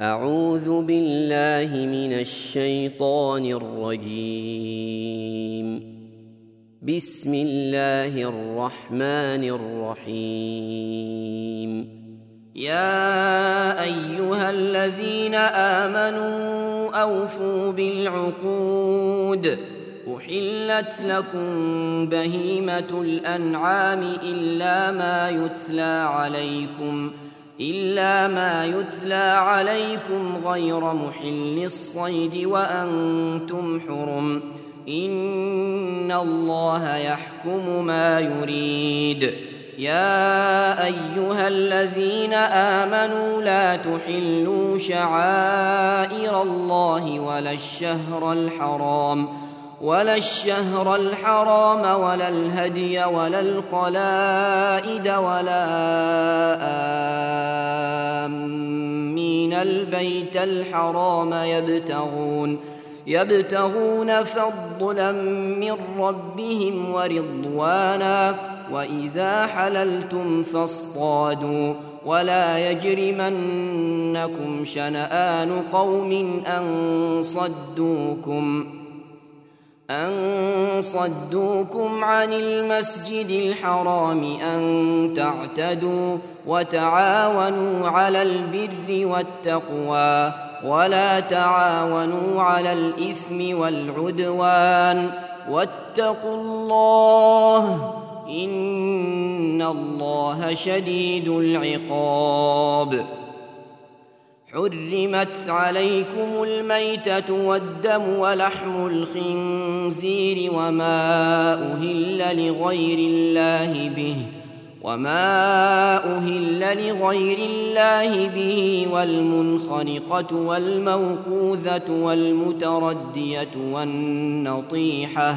أعوذ بالله من الشيطان الرجيم. بسم الله الرحمن الرحيم. يا أيها الذين آمنوا أوفوا بالعقود. أحلت لكم بهيمة الأنعام إلا ما يتلى عليكم. إلا ما يتلى عليكم غير محل الصيد وأنتم حرم. إن الله يحكم ما يريد. يا أيها الذين آمنوا لا تحلوا شعائر الله ولا الشهر الحرام. ولا الشهر الحرام ولا الهدي ولا القلائد ولا آمين البيت الحرام يبتغون يبتغون فضلا من ربهم ورضوانا وإذا حللتم فاصطادوا ولا يجرمنكم شنآن قوم أن صدوكم أن صدوكم عن المسجد الحرام أن تعتدوا وتعاونوا على البر والتقوى ولا تعاونوا على الإثم والعدوان. واتقوا الله إن الله شديد العقاب. حرمت عليكم الميتة والدم ولحم الخنزير وما أهل لغير الله به وما أهل لغير الله به والمنخنقة والموقوذة والمتردية والنطيحة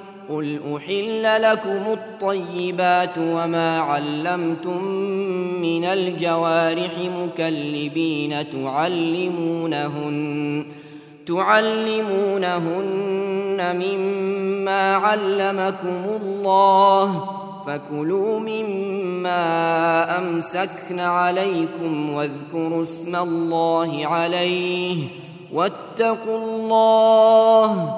قل أحل لكم الطيبات وما علمتم من الجوارح مكلبين تعلمونهن تعلمونهن مما علمكم الله فكلوا مما أمسكن عليكم واذكروا اسم الله عليه واتقوا الله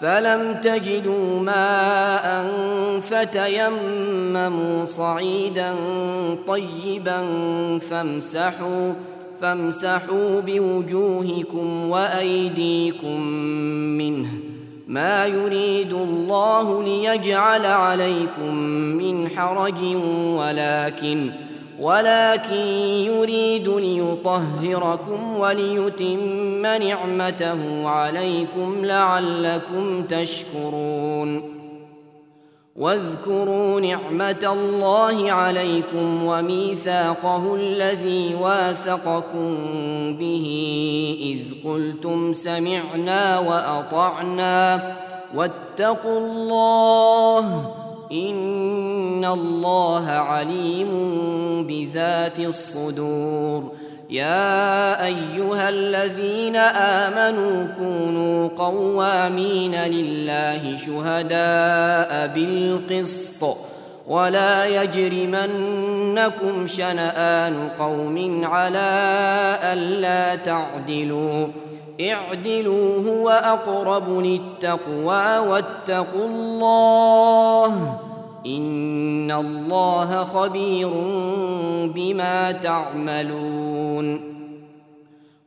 فلم تجدوا ماء فتيمموا صعيدا طيبا فامسحوا فامسحوا بوجوهكم وايديكم منه ما يريد الله ليجعل عليكم من حرج ولكن ولكن يريد ليطهركم وليتم نعمته عليكم لعلكم تشكرون. واذكروا نعمة الله عليكم وميثاقه الذي واثقكم به إذ قلتم سمعنا وأطعنا واتقوا الله إن الله عليم بذات الصدور يا أيها الذين آمنوا كونوا قوامين لله شهداء بالقسط ولا يجرمنكم شنآن قوم على ألا تعدلوا اعدلوا هو أقرب للتقوى واتقوا الله إن الله خبير بما تعملون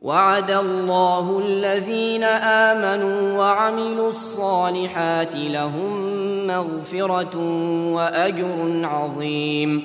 وعد الله الذين آمنوا وعملوا الصالحات لهم مغفرة وأجر عظيم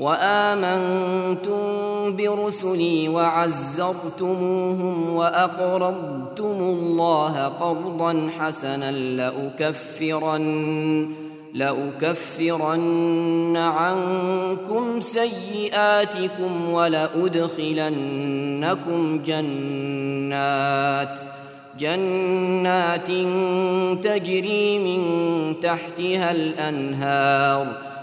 وآمنتم برسلي وعزرتموهم وأقرضتم الله قرضا حسنا لاكفرن لأكفرن عنكم سيئاتكم ولأدخلنكم جنات جنات تجري من تحتها الأنهار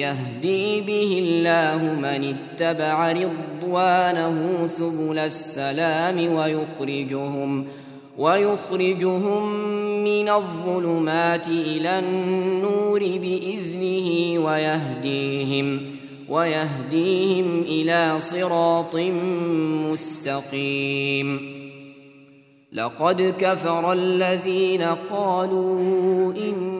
يهدي به الله من اتبع رضوانه سبل السلام ويخرجهم ويخرجهم من الظلمات إلى النور بإذنه ويهديهم ويهديهم إلى صراط مستقيم. لقد كفر الذين قالوا إن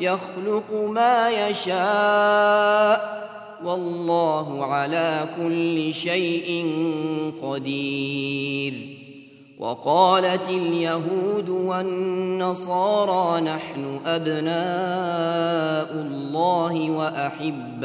يخلق ما يشاء والله على كل شيء قدير. وقالت اليهود والنصارى نحن أبناء الله وأحباؤه.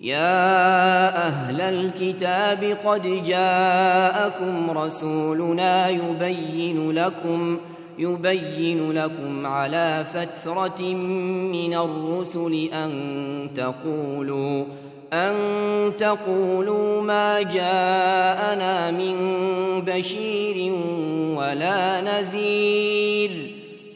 يا أهل الكتاب قد جاءكم رسولنا يبين لكم يبين لكم على فترة من الرسل أن تقولوا أن تقولوا ما جاءنا من بشير ولا نذير.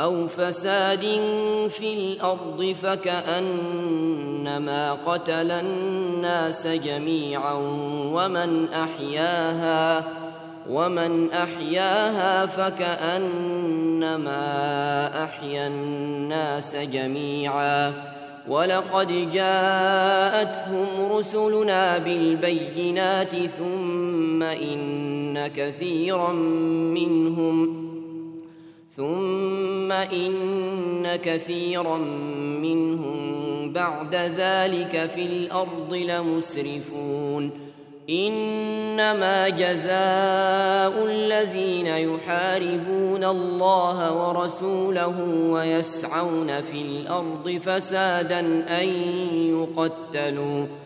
أو فساد في الأرض فكأنما قتل الناس جميعا ومن أحياها ومن أحياها فكأنما أحيا الناس جميعا. ولقد جاءتهم رسلنا بالبينات ثم إن كثيرا منهم ثم إن كثيرا منهم بعد ذلك في الأرض لمسرفون. إنما جزاء الذين يحاربون الله ورسوله ويسعون في الأرض فسادا أن يقتلوا.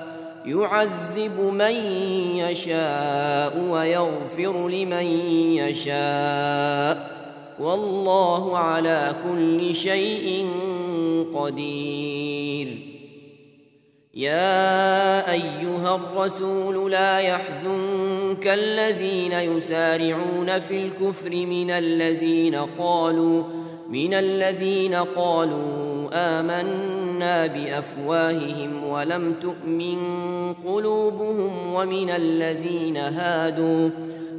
يعذب من يشاء ويغفر لمن يشاء والله على كل شيء قدير. يا أيها الرسول لا يحزنك الذين يسارعون في الكفر من الذين قالوا من الذين قالوا آمنا بأفواههم ولم تؤمن قلوبهم ومن الذين هادوا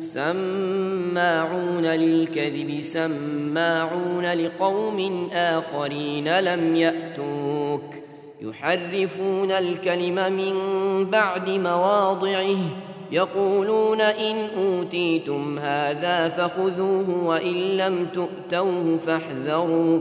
سماعون للكذب سماعون لقوم آخرين لم يأتوك يحرفون الكلم من بعد مواضعه يقولون إن أوتيتم هذا فخذوه وإن لم تؤتوه فاحذروا.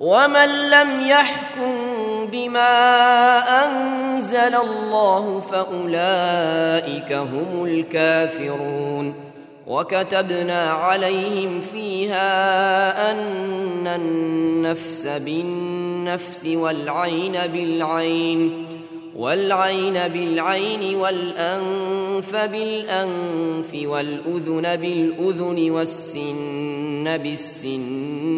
ومن لم يحكم بما انزل الله فاولئك هم الكافرون وكتبنا عليهم فيها ان النفس بالنفس والعين بالعين والعين بالعين والأنف بالأنف والأذن بالأذن والسن بالسن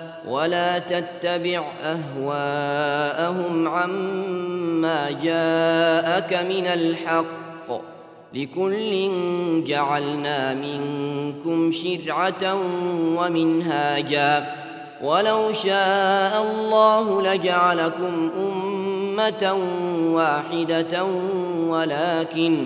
ولا تتبع أهواءهم عما جاءك من الحق. لكل جعلنا منكم شرعة ومنهاجا. ولو شاء الله لجعلكم أمة واحدة ولكن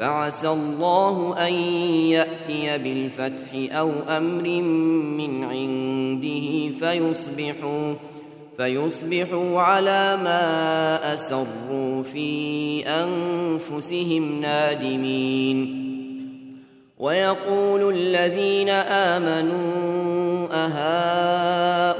فعسى الله أن يأتي بالفتح أو أمر من عنده فيصبحوا فيصبحوا على ما أسروا في أنفسهم نادمين. ويقول الذين آمنوا أهؤلاء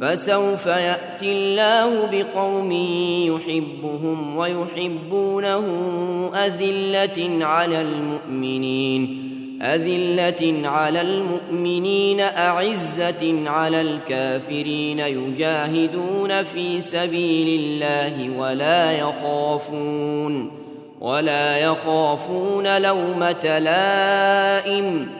فسوف يأتي الله بقوم يحبهم ويحبونه أذلة على المؤمنين أذلة على المؤمنين أعزة على الكافرين يجاهدون في سبيل الله ولا يخافون ولا يخافون لومة لائم.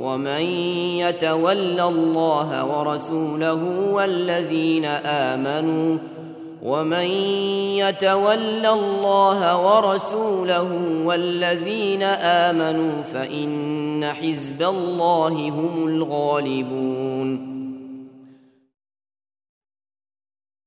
ومن يتول الله ورسوله والذين آمنوا ومن يتول الله ورسوله والذين آمنوا فإن حزب الله هم الغالبون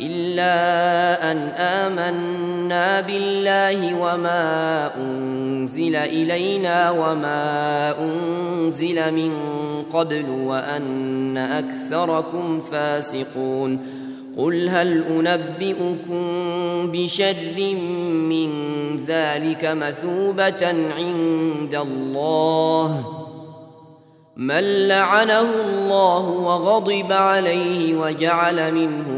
إلا أن آمنا بالله وما أنزل إلينا وما أنزل من قبل وأن أكثركم فاسقون قل هل أنبئكم بشر من ذلك مثوبة عند الله من لعنه الله وغضب عليه وجعل منهم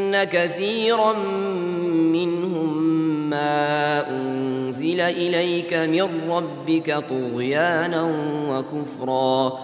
كثيرا منهم ما أنزل إليك من ربك طغيانا وكفرا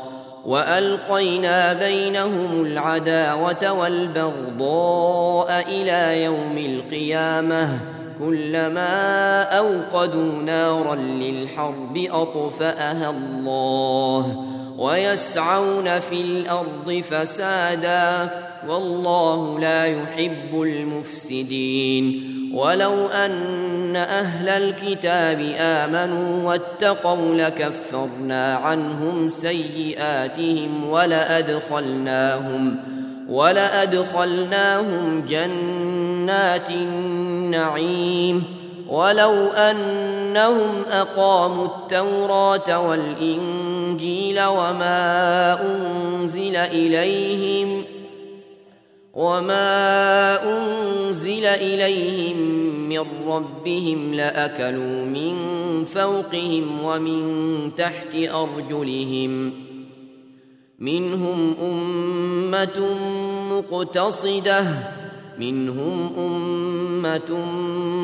وألقينا بينهم العداوة والبغضاء إلى يوم القيامة كلما أوقدوا نارا للحرب أطفأها الله ويسعون في الأرض فسادا والله لا يحب المفسدين. ولو أن أهل الكتاب آمنوا واتقوا لكفرنا عنهم سيئاتهم ولأدخلناهم ولأدخلناهم جنات النعيم. ولو أنهم أقاموا التوراة والإنجيل وما أنزل إليهم وما أنزل إليهم من ربهم لأكلوا من فوقهم ومن تحت أرجلهم منهم أمة مقتصده منهم أمة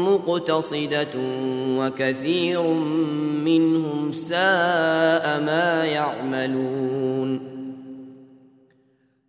مقتصدة وكثير منهم ساء ما يعملون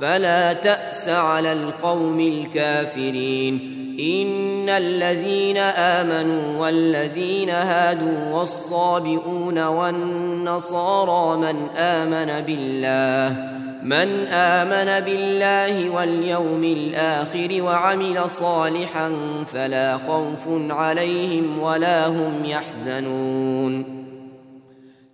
فلا تأس على القوم الكافرين. إن الذين آمنوا والذين هادوا والصابئون والنصارى من آمن بالله من آمن بالله واليوم الآخر وعمل صالحا فلا خوف عليهم ولا هم يحزنون.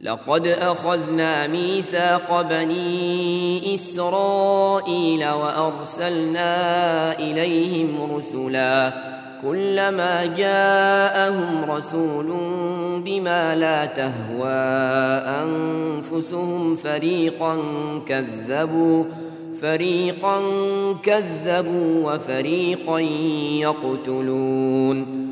لقد أخذنا ميثاق بني إسرائيل وأرسلنا إليهم رسلا كلما جاءهم رسول بما لا تهوى أنفسهم فريقا كذبوا فريقا كذبوا وفريقا يقتلون.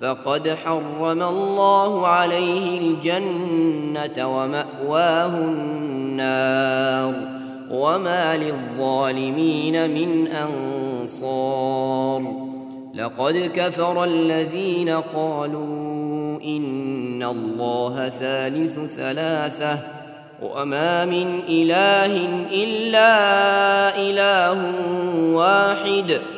فقد حرم الله عليه الجنة ومأواه النار وما للظالمين من أنصار. لقد كفر الذين قالوا إن الله ثالث ثلاثة وما من إله إلا إله واحد.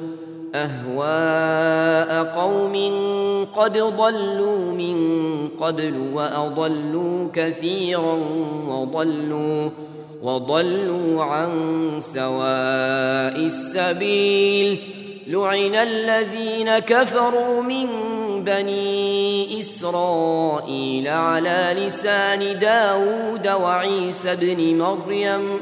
أهواء قوم قد ضلوا من قبل وأضلوا كثيرا وضلوا وضلوا عن سواء السبيل لعن الذين كفروا من بني إسرائيل على لسان داود وعيسى بن مريم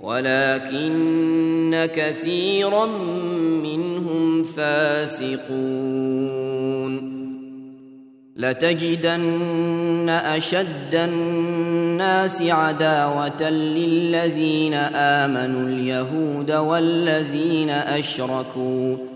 ولكن كثيرا منهم فاسقون. لتجدن أشد الناس عداوة للذين آمنوا اليهود والذين أشركوا.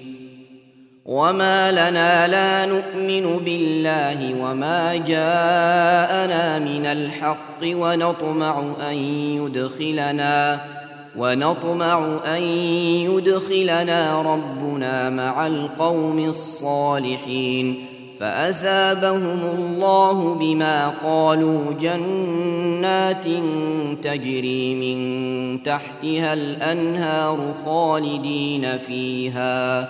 وما لنا لا نؤمن بالله وما جاءنا من الحق ونطمع ان يدخلنا ونطمع ان يدخلنا ربنا مع القوم الصالحين فاثابهم الله بما قالوا جنات تجري من تحتها الانهار خالدين فيها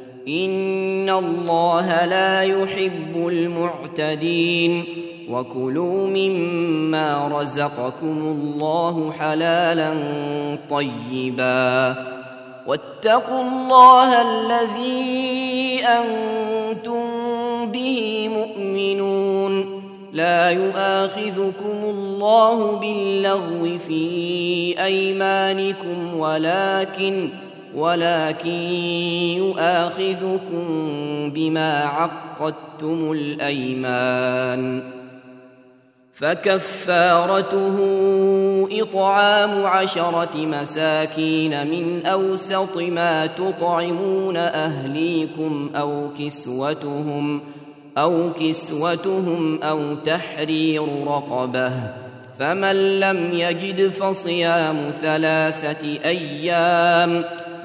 ان الله لا يحب المعتدين وكلوا مما رزقكم الله حلالا طيبا واتقوا الله الذي أنتم به مؤمنون لا يؤاخذكم الله باللغو في ايمانكم ولكن ولكن يؤاخذكم بما عقدتم الأيمان. فكفارته إطعام عشرة مساكين من أوسط ما تطعمون أهليكم أو كسوتهم أو كسوتهم أو تحرير رقبة. فمن لم يجد فصيام ثلاثة أيام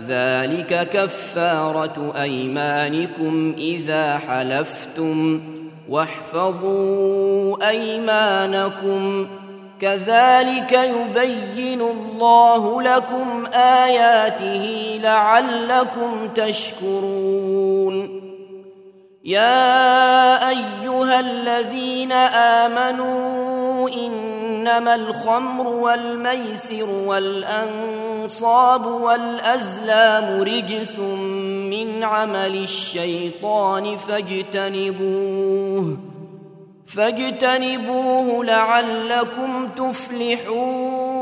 ذلك كفارة أيمانكم إذا حلفتم. واحفظوا أيمانكم. كذلك يبين الله لكم آياته لعلكم تشكرون. يا ايها الذين امنوا انما الخمر والميسر والانصاب والازلام رجس من عمل الشيطان فاجتنبوه فاجتنبوه لعلكم تفلحون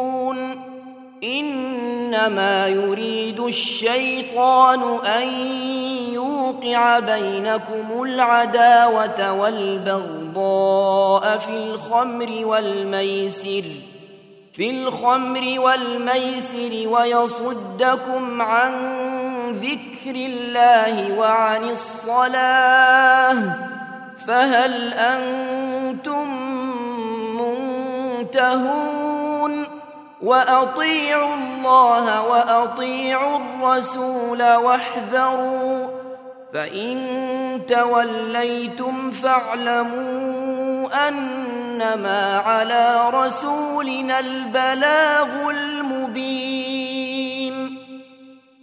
انما يريد الشيطان ان يوقع بينكم العداوة والبغضاء في الخمر والميسر في الخمر والميسر ويصدكم عن ذكر الله وعن الصلاة فهل أنتم منتهون؟ وأطيعوا الله وأطيعوا الرسول واحذروا فإن توليتم فاعلموا أنما على رسولنا البلاغ المبين.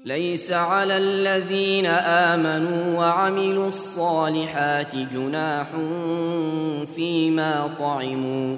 ليس على الذين آمنوا وعملوا الصالحات جناح فيما طعموا.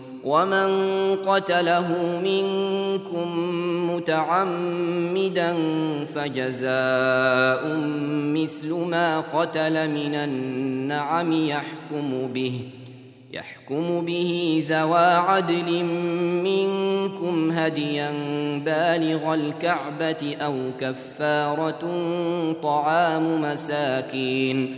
ومن قتله منكم متعمدا فجزاء مثل ما قتل من النعم يحكم به يحكم به ذوى عدل منكم هديا بالغ الكعبة أو كفارة طعام مساكين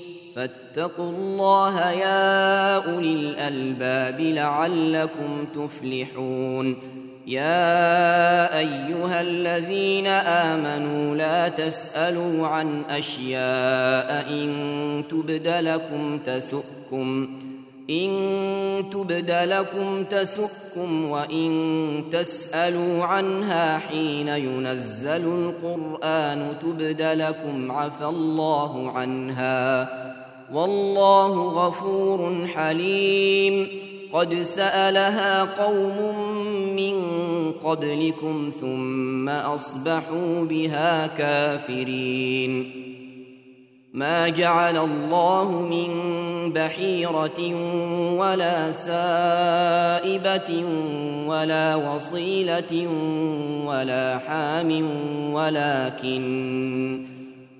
فاتقوا الله يا أولي الألباب لعلكم تفلحون. يا أيها الذين آمنوا لا تسألوا عن أشياء إن تبد لكم تسؤكم إن تبد لكم تسؤكم وإن تسألوا عنها حين ينزل القرآن تبد لكم عفى الله عنها. والله غفور حليم. قد سألها قوم من قبلكم ثم أصبحوا بها كافرين. ما جعل الله من بحيرة ولا سائبة ولا وصيلة ولا حام ولكن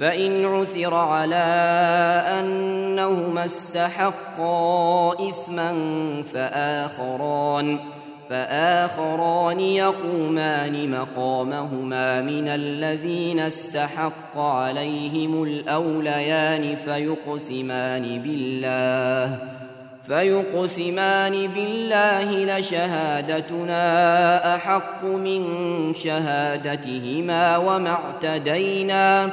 فإن عثر على أنهما استحقا إثما فآخران فآخران يقومان مقامهما من الذين استحق عليهم الأوليان فيقسمان بالله فيقسمان بالله لشهادتنا أحق من شهادتهما وما اعتدينا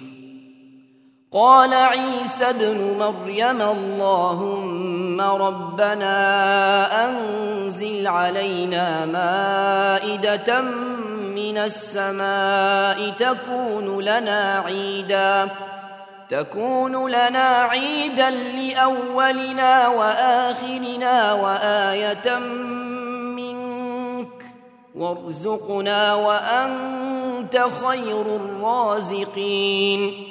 قال عيسى ابن مريم اللهم ربنا أنزل علينا مائدة من السماء تكون لنا عيدا تكون لنا عيدا لأولنا وآخرنا وآية منك وارزقنا وأنت خير الرازقين.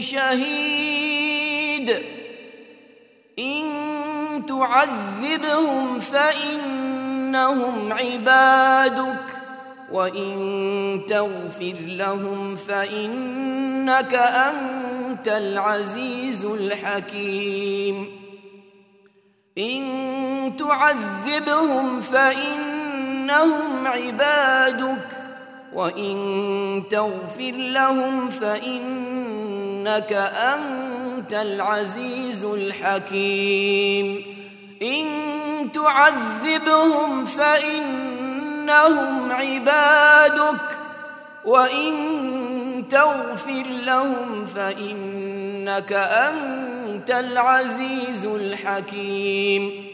شهيد. إن تعذبهم فإنهم عبادك وإن تغفر لهم فإنك أنت العزيز الحكيم. إن تعذبهم فإنهم عبادك وان تغفر لهم فانك انت العزيز الحكيم ان تعذبهم فان إنهم عبادك وإن تغفر لهم فإنك أنت العزيز الحكيم